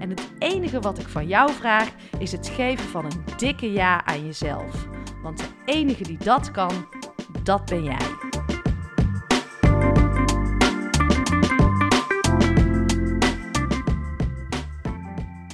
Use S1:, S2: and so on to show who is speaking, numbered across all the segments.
S1: En het enige wat ik van jou vraag is het geven van een dikke ja aan jezelf. Want de enige die dat kan, dat ben jij.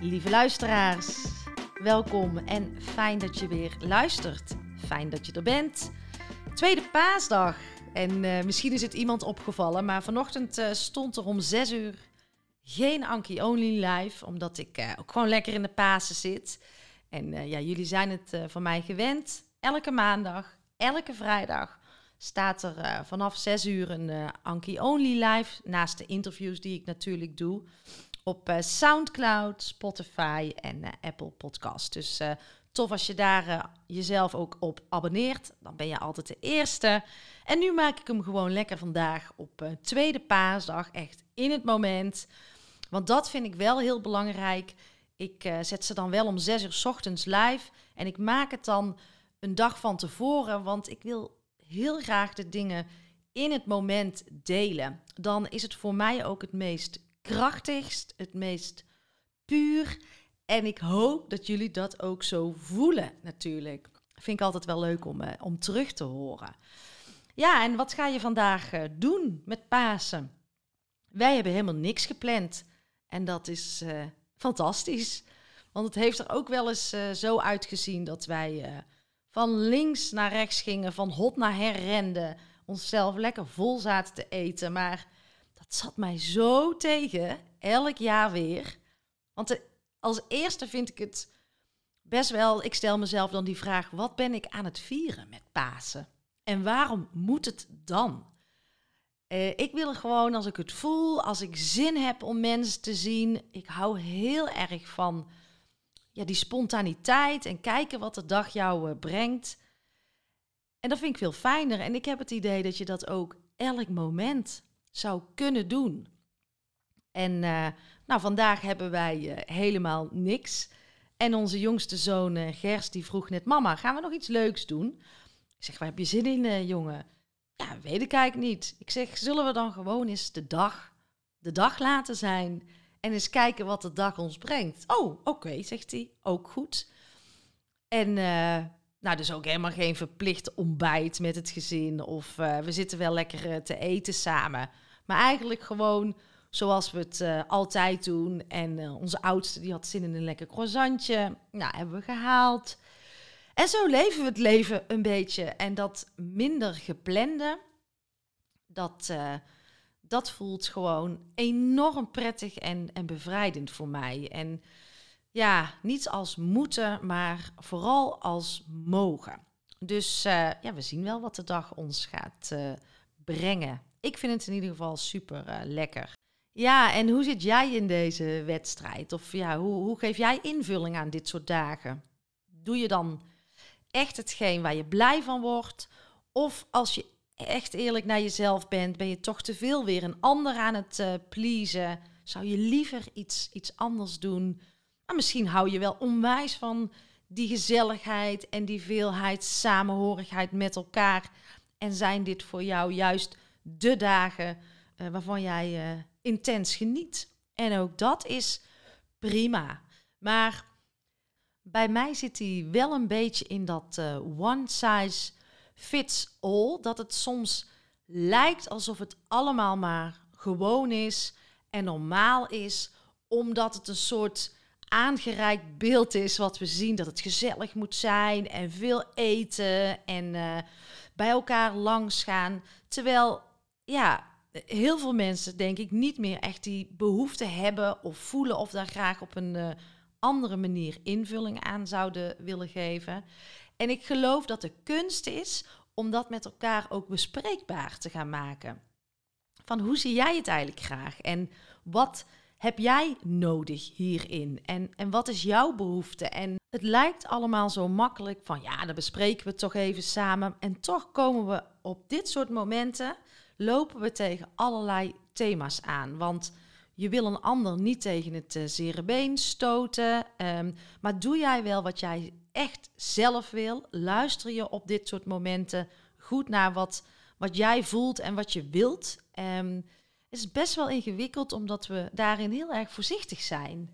S1: Lieve luisteraars, welkom en fijn dat je weer luistert. Fijn dat je er bent. Tweede paasdag. En uh, misschien is het iemand opgevallen, maar vanochtend uh, stond er om 6 uur geen Anki Only live, omdat ik uh, ook gewoon lekker in de Pasen zit. En ja, jullie zijn het van mij gewend. Elke maandag, elke vrijdag staat er vanaf 6 uur een Anki Only live. Naast de interviews die ik natuurlijk doe op SoundCloud, Spotify en Apple Podcast. Dus tof als je daar jezelf ook op abonneert. Dan ben je altijd de eerste. En nu maak ik hem gewoon lekker vandaag op tweede paasdag. Echt in het moment. Want dat vind ik wel heel belangrijk. Ik uh, zet ze dan wel om zes uur s ochtends live. En ik maak het dan een dag van tevoren. Want ik wil heel graag de dingen in het moment delen. Dan is het voor mij ook het meest krachtigst, het meest puur. En ik hoop dat jullie dat ook zo voelen, natuurlijk. Vind ik altijd wel leuk om, uh, om terug te horen. Ja, en wat ga je vandaag uh, doen met Pasen? Wij hebben helemaal niks gepland. En dat is uh, fantastisch. Want het heeft er ook wel eens uh, zo uitgezien dat wij van links naar rechts gingen, van hot naar her renden, onszelf lekker vol zaten te eten. Maar dat zat mij zo tegen, elk jaar weer. Want als eerste vind ik het best wel, ik stel mezelf dan die vraag, wat ben ik aan het vieren met Pasen? En waarom moet het dan? Uh, ik wil gewoon als ik het voel, als ik zin heb om mensen te zien. Ik hou heel erg van ja, die spontaniteit en kijken wat de dag jou uh, brengt. En dat vind ik veel fijner. En ik heb het idee dat je dat ook elk moment zou kunnen doen. En uh, nou, vandaag hebben wij helemaal niks. En onze jongste zoon Gers die vroeg net: Mama, gaan we nog iets leuks doen? Ik zeg, waar heb je zin in, jongen? Ja, weet ik eigenlijk niet. Ik zeg, zullen we dan gewoon eens de dag, de dag laten zijn en eens kijken wat de dag ons brengt? Oh, oké, zegt hij. Ook goed. En uh, nou, dus ook helemaal geen verplicht ontbijt met het gezin of uh, we zitten wel lekker te eten samen. Maar eigenlijk gewoon zoals we het altijd doen. En onze oudste die had zin in een lekker croissantje. Nou, hebben we gehaald. En zo leven we het leven een beetje. En dat minder geplande, dat, uh, dat voelt gewoon enorm prettig en, en bevrijdend voor mij. En ja, niet als moeten, maar vooral als mogen. Dus uh, ja, we zien wel wat de dag ons gaat uh, brengen. Ik vind het in ieder geval super lekker. Ja, en hoe zit jij in deze wedstrijd? Of ja, hoe, hoe geef jij invulling aan dit soort dagen? Doe je dan echt hetgeen waar je blij van wordt? Of als je echt eerlijk naar jezelf bent, ben je toch te veel weer een ander aan het uh, pleasen? Zou je liever iets, iets anders doen? Maar misschien hou je wel onwijs van die gezelligheid en die veelheid, samenhorigheid met elkaar. En zijn dit voor jou juist de dagen uh, waarvan jij uh, intens geniet? En ook dat is prima. Maar bij mij zit hij wel een beetje in dat uh, one size fits all. Dat het soms lijkt alsof het allemaal maar gewoon is en normaal is, omdat het een soort aangereikt beeld is wat we zien. Dat het gezellig moet zijn en veel eten en uh, bij elkaar langs gaan. Terwijl, ja, heel veel mensen denk ik niet meer echt die behoefte hebben of voelen of daar graag op een uh, andere manier invulling aan zouden willen geven. En ik geloof dat de kunst is om dat met elkaar ook bespreekbaar te gaan maken. Van hoe zie jij het eigenlijk graag? En wat heb jij nodig hierin? En, en wat is jouw behoefte? En het lijkt allemaal zo makkelijk van ja, dan bespreken we toch even samen. En toch komen we op dit soort momenten, lopen we tegen allerlei thema's aan. Want je wil een ander niet tegen het uh, zere been stoten. Um, maar doe jij wel wat jij echt zelf wil? Luister je op dit soort momenten goed naar wat, wat jij voelt en wat je wilt? Um, is best wel ingewikkeld omdat we daarin heel erg voorzichtig zijn.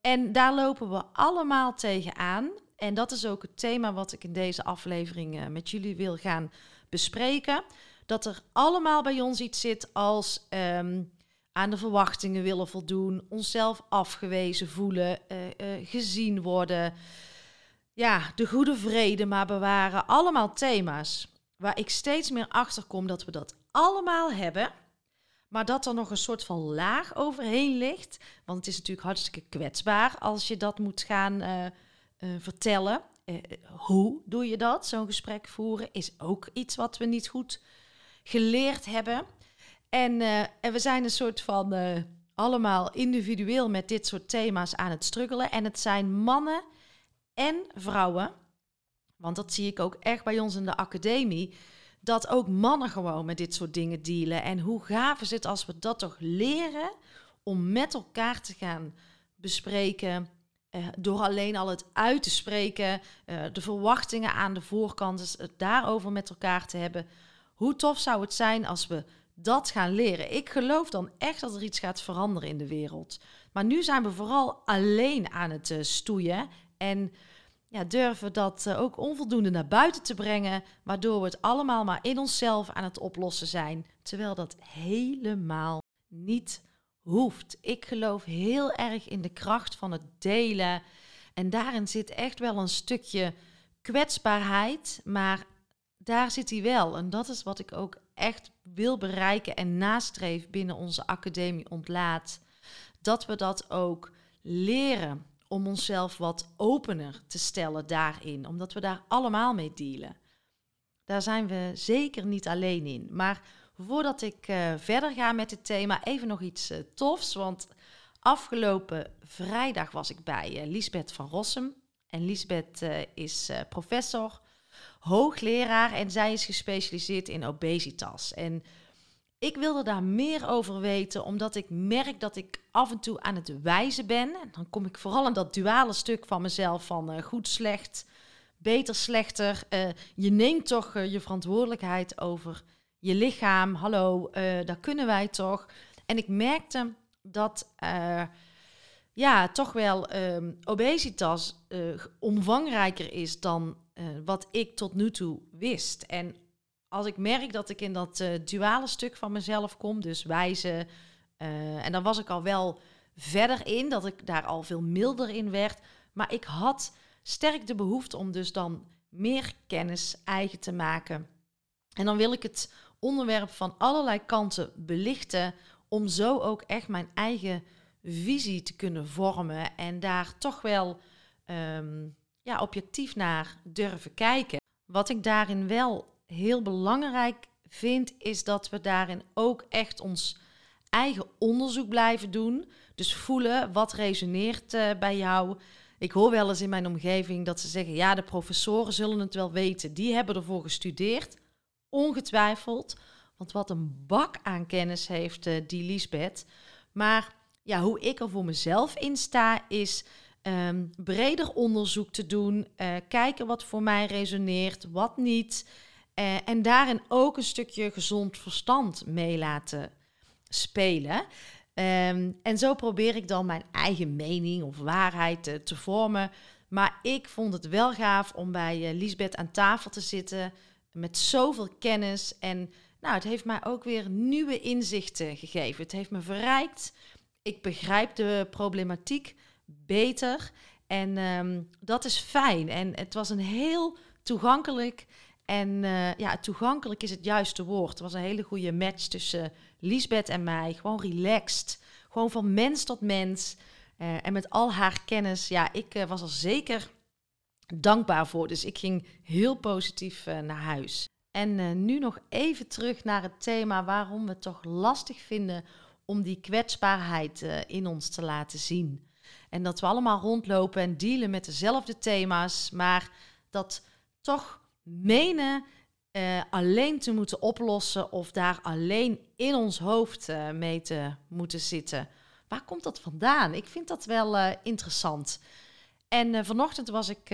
S1: En daar lopen we allemaal tegenaan. En dat is ook het thema wat ik in deze aflevering uh, met jullie wil gaan bespreken. Dat er allemaal bij ons iets zit als um, aan de verwachtingen willen voldoen, onszelf afgewezen voelen, uh, uh, gezien worden. Ja, de goede vrede maar bewaren. Allemaal thema's waar ik steeds meer achter kom dat we dat allemaal hebben. Maar dat er nog een soort van laag overheen ligt. Want het is natuurlijk hartstikke kwetsbaar als je dat moet gaan uh, vertellen. Hoe doe je dat? Zo'n gesprek voeren is ook iets wat we niet goed geleerd hebben. En, en we zijn een soort van allemaal individueel met dit soort thema's aan het struggelen. En het zijn mannen en vrouwen. Want dat zie ik ook echt bij ons in de academie dat ook mannen gewoon met dit soort dingen dealen. En hoe gaaf is het als we dat toch leren om met elkaar te gaan bespreken. Uh, door alleen al het uit te spreken, uh, de verwachtingen aan de voorkant, dus het daarover met elkaar te hebben. Hoe tof zou het zijn als we dat gaan leren? Ik geloof dan echt dat er iets gaat veranderen in de wereld. Maar nu zijn we vooral alleen aan het uh, stoeien. En ja, durven dat uh, ook onvoldoende naar buiten te brengen, waardoor we het allemaal maar in onszelf aan het oplossen zijn, terwijl dat helemaal niet hoeft. Ik geloof heel erg in de kracht van het delen en daarin zit echt wel een stukje kwetsbaarheid, maar daar zit hij wel en dat is wat ik ook echt wil bereiken en nastreef binnen onze academie ontlaat. Dat we dat ook leren om onszelf wat opener te stellen daarin, omdat we daar allemaal mee dealen. Daar zijn we zeker niet alleen in. Maar voordat ik uh, verder ga met dit thema, even nog iets uh, tofs. Want afgelopen vrijdag was ik bij uh, Lisbeth van Rossum. En Lisbeth is professor, hoogleraar en zij is gespecialiseerd in obesitas. En ik wilde daar meer over weten, omdat ik merk dat ik af en toe aan het wijzen ben. En dan kom ik vooral in dat duale stuk van mezelf van uh, goed, slecht, beter, slechter. Uh, je neemt toch uh, je verantwoordelijkheid over je lichaam. Hallo, daar kunnen wij toch. En ik merkte dat ja, toch wel um, obesitas omvangrijker is dan wat ik tot nu toe wist. En als ik merk dat ik in dat uh, duale stuk van mezelf kom, dus wijzen, uh, en dan was ik al wel verder in, dat ik daar al veel milder in werd. Maar ik had sterk de behoefte om dus dan meer kennis eigen te maken. En dan wil ik het onderwerp van allerlei kanten belichten, om zo ook echt mijn eigen visie te kunnen vormen en daar toch wel um, ja, objectief naar durven kijken. Wat ik daarin wel heel belangrijk vind, is dat we daarin ook echt ons eigen onderzoek blijven doen. Dus voelen wat resoneert uh, bij jou. Ik hoor wel eens in mijn omgeving dat ze zeggen: ja, de professoren zullen het wel weten. Die hebben ervoor gestudeerd. Ongetwijfeld. Want wat een bak aan kennis heeft uh, die Lisbeth. Maar ja, hoe ik er voor mezelf in sta, is um, breder onderzoek te doen. Uh, kijken wat voor mij resoneert, wat niet. Uh, en daarin ook een stukje gezond verstand mee laten spelen. Um, en zo probeer ik dan mijn eigen mening of waarheid te, te vormen. Maar ik vond het wel gaaf om bij uh, Lisbeth aan tafel te zitten met zoveel kennis. En nou, het heeft mij ook weer nieuwe inzichten gegeven. Het heeft me verrijkt. Ik begrijp de problematiek beter. En ehm, dat is fijn. En het was een heel toegankelijk. En uh, ja, toegankelijk is het juiste woord. Het was een hele goede match tussen Liesbeth en mij. Gewoon relaxed. Gewoon van mens tot mens. Uh, en met al haar kennis. Ja, ik was er zeker dankbaar voor. Dus ik ging heel positief naar huis. En nu nog even terug naar het thema waarom we het toch lastig vinden om die kwetsbaarheid in ons te laten zien. En dat we allemaal rondlopen en dealen met dezelfde thema's, maar dat toch menen uh, alleen te moeten oplossen of daar alleen in ons hoofd uh, mee te moeten zitten. Waar komt dat vandaan? Ik vind dat wel uh, interessant. En vanochtend was ik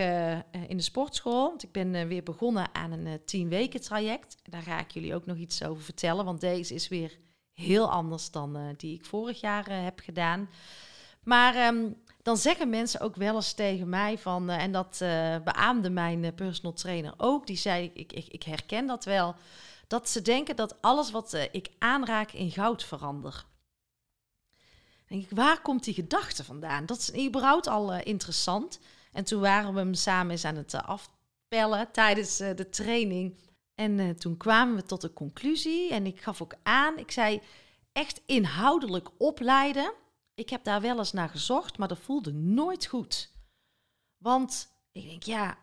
S1: in de sportschool, want ik ben weer begonnen aan een tien weken traject. Daar ga ik jullie ook nog iets over vertellen, want deze is weer heel anders dan die ik vorig jaar heb gedaan. Maar um, dan zeggen mensen ook wel eens tegen mij van, uh, en dat uh, beaamde mijn uh, personal trainer ook, die zei, ik, ik, ik, herken dat wel, dat ze denken dat alles wat ik aanraak in goud verander. denk ik, waar komt die gedachte vandaan? Dat is überhaupt al interessant. En toen waren we hem samen eens aan het afpellen tijdens de training. En toen kwamen we tot de conclusie, en ik gaf ook aan, ik zei, echt inhoudelijk opleiden ik heb daar wel eens naar gezocht, maar dat voelde nooit goed. Want ik denk, ja,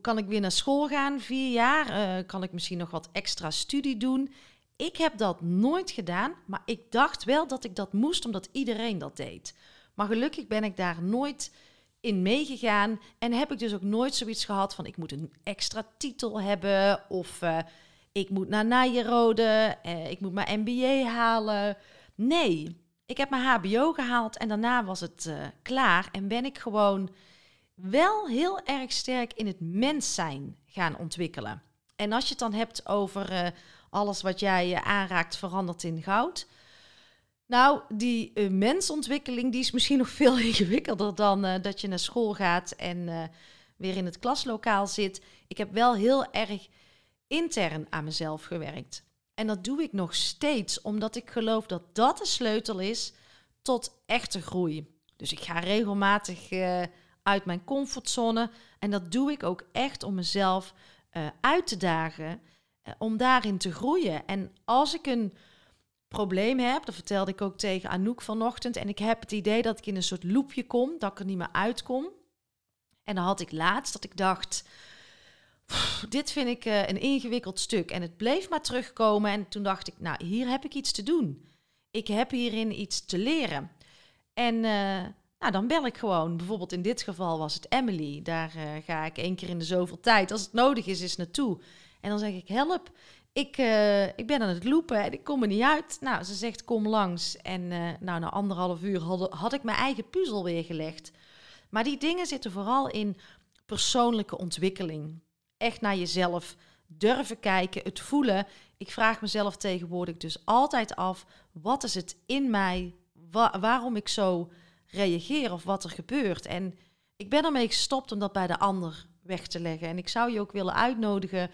S1: kan ik weer naar school gaan, vier jaar? Uh, kan ik misschien nog wat extra studie doen? Ik heb dat nooit gedaan, maar ik dacht wel dat ik dat moest omdat iedereen dat deed. Maar gelukkig ben ik daar nooit in meegegaan en heb ik dus ook nooit zoiets gehad van ik moet een extra titel hebben of uh, ik moet naar Nijrode, uh, ik moet mijn MBA halen. Nee, ik heb mijn HBO gehaald en daarna was het uh, klaar. En ben ik gewoon wel heel erg sterk in het mens zijn gaan ontwikkelen. En als je het dan hebt over uh, alles wat jij uh, aanraakt verandert in goud. Nou, die mensontwikkeling die is misschien nog veel ingewikkelder dan dat je naar school gaat en weer in het klaslokaal zit. Ik heb wel heel erg intern aan mezelf gewerkt. En dat doe ik nog steeds, omdat ik geloof dat dat de sleutel is tot echte groei. Dus ik ga regelmatig uh, uit mijn comfortzone. En dat doe ik ook echt om mezelf uh, uit te dagen, uh, om daarin te groeien. En als ik een probleem heb, dat vertelde ik ook tegen Anouk vanochtend, en ik heb het idee dat ik in een soort loopje kom, dat ik er niet meer uitkom. En dan had ik laatst dat ik dacht, dit vind ik uh, een ingewikkeld stuk. En het bleef maar terugkomen. En toen dacht ik, nou, hier heb ik iets te doen. Ik heb hierin iets te leren. En uh, nou, dan bel ik gewoon. Bijvoorbeeld in dit geval was het Emily. Daar uh, ga ik één keer in de zoveel tijd, als het nodig is, is naartoe. En dan zeg ik, help, ik, ik ben aan het lopen en ik kom er niet uit. Nou, ze zegt, kom langs. En nou, na anderhalf uur had ik mijn eigen puzzel weer gelegd. Maar die dingen zitten vooral in persoonlijke ontwikkeling echt naar jezelf durven kijken, het voelen. Ik vraag mezelf tegenwoordig dus altijd af: wat is het in mij, waarom ik zo reageer of wat er gebeurt? En ik ben ermee gestopt om dat bij de ander weg te leggen. En ik zou je ook willen uitnodigen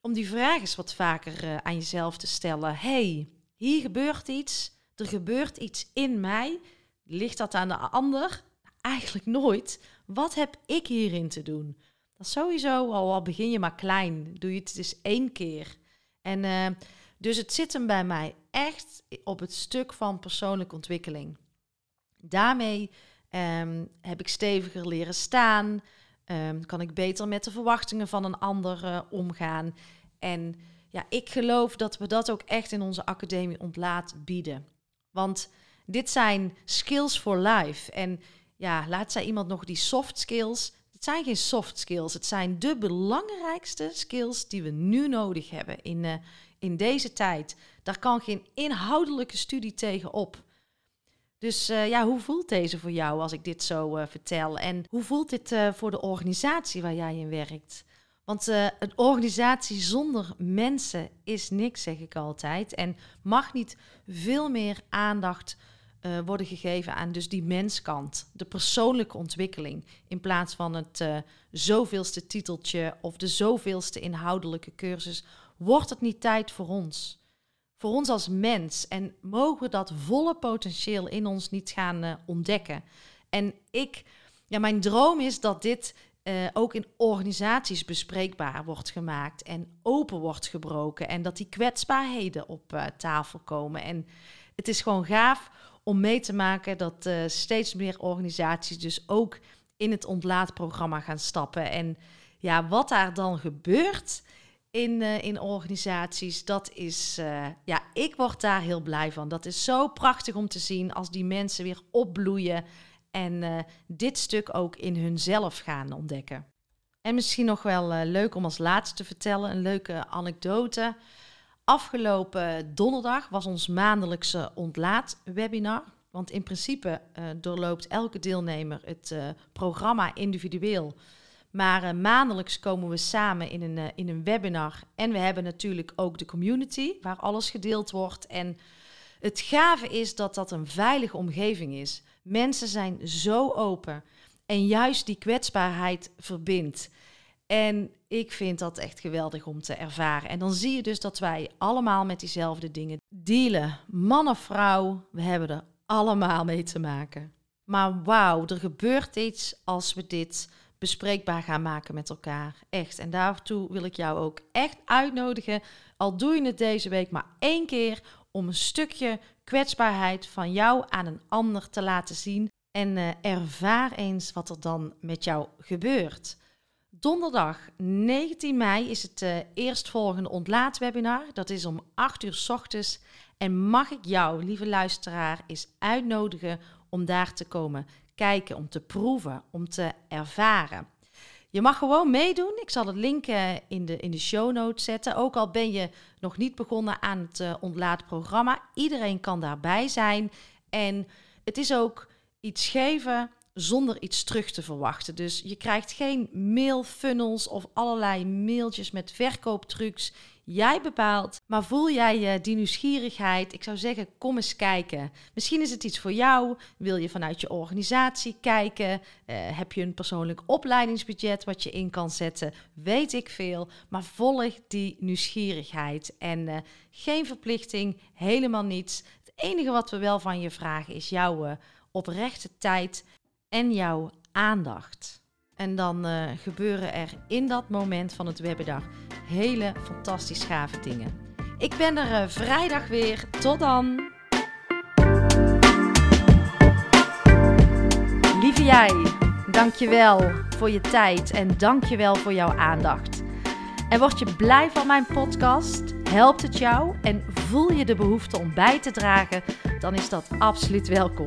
S1: om die vraag eens wat vaker uh, aan jezelf te stellen. hey, hier gebeurt iets, er gebeurt iets in mij. Ligt dat aan de ander? Eigenlijk nooit. Wat heb ik hierin te doen? Sowieso, al, al begin je maar klein, doe je het dus één keer. En uh, dus het zit hem bij mij echt op het stuk van persoonlijke ontwikkeling. Daarmee um, heb ik steviger leren staan, um, kan ik beter met de verwachtingen van een ander uh, omgaan. En ja, ik geloof dat we dat ook echt in onze academie ontlaat bieden. Want dit zijn skills for life. En ja, laat zij iemand nog die soft skills. Het zijn geen soft skills, het zijn de belangrijkste skills die we nu nodig hebben in, uh, in deze tijd. Daar kan geen inhoudelijke studie tegen op. Dus uh, ja, hoe voelt deze voor jou als ik dit zo uh, vertel? En hoe voelt dit voor de organisatie waar jij in werkt? Want een organisatie zonder mensen is niks, zeg ik altijd. En mag niet veel meer aandacht uh, worden gegeven aan dus die menskant, de persoonlijke ontwikkeling, in plaats van het uh, zoveelste titeltje of de zoveelste inhoudelijke cursus, wordt het niet tijd voor ons. Voor ons als mens en mogen we dat volle potentieel in ons niet gaan uh, ontdekken. En ik, ja, mijn droom is dat dit ook in organisaties bespreekbaar wordt gemaakt en open wordt gebroken en dat die kwetsbaarheden op tafel komen. En het is gewoon gaaf om mee te maken dat uh, steeds meer organisaties dus ook in het ontlaatprogramma gaan stappen. En ja, wat daar dan gebeurt in, in organisaties, dat is, ja, ik word daar heel blij van. Dat is zo prachtig om te zien als die mensen weer opbloeien en dit stuk ook in hunzelf gaan ontdekken. En misschien nog wel leuk om als laatste te vertellen, een leuke anekdote. Afgelopen donderdag was ons maandelijkse ontlaatwebinar. Want in principe uh, doorloopt elke deelnemer het programma individueel. Maar maandelijks komen we samen in een, in een webinar. En we hebben natuurlijk ook de community, waar alles gedeeld wordt. En het gave is dat dat een veilige omgeving is. Mensen zijn zo open en juist die kwetsbaarheid verbindt. En ik vind dat echt geweldig om te ervaren. En dan zie je dus dat wij allemaal met diezelfde dingen dealen. Man of vrouw, we hebben er allemaal mee te maken. Maar wauw, er gebeurt iets als we dit bespreekbaar gaan maken met elkaar. Echt. En daartoe wil ik jou ook echt uitnodigen. Al doe je het deze week maar één keer om een stukje kwetsbaarheid van jou aan een ander te laten zien. En uh, ervaar eens wat er dan met jou gebeurt. Donderdag 19 mei is het uh, eerstvolgende ontlaatwebinar. Dat is om 8 uur s ochtends. En mag ik jou, lieve luisteraar, eens uitnodigen om daar te komen kijken, om te proeven, om te ervaren. Je mag gewoon meedoen. Ik zal het link in de, in de show notes zetten. Ook al ben je nog niet begonnen aan het uh, ontlaatprogramma. Iedereen kan daarbij zijn. En het is ook iets geven zonder iets terug te verwachten. Dus je krijgt geen mailfunnels of allerlei mailtjes met verkooptrucs. Jij bepaalt, maar voel jij die nieuwsgierigheid? Ik zou zeggen, kom eens kijken. Misschien is het iets voor jou. Wil je vanuit je organisatie kijken? Uh, heb je een persoonlijk opleidingsbudget wat je in kan zetten? Weet ik veel. Maar volg die nieuwsgierigheid. En uh, geen verplichting, helemaal niets. Het enige wat we wel van je vragen is jouw uh, oprechte tijd en jouw aandacht. En dan uh, gebeuren er in dat moment van het webinar hele fantastisch gave dingen. Ik ben er uh, vrijdag weer. Tot dan! Lieve jij, dankjewel voor je tijd en dankjewel voor jouw aandacht. En word je blij van mijn podcast? Helpt het jou en voel je de behoefte om bij te dragen? Dan is dat absoluut welkom.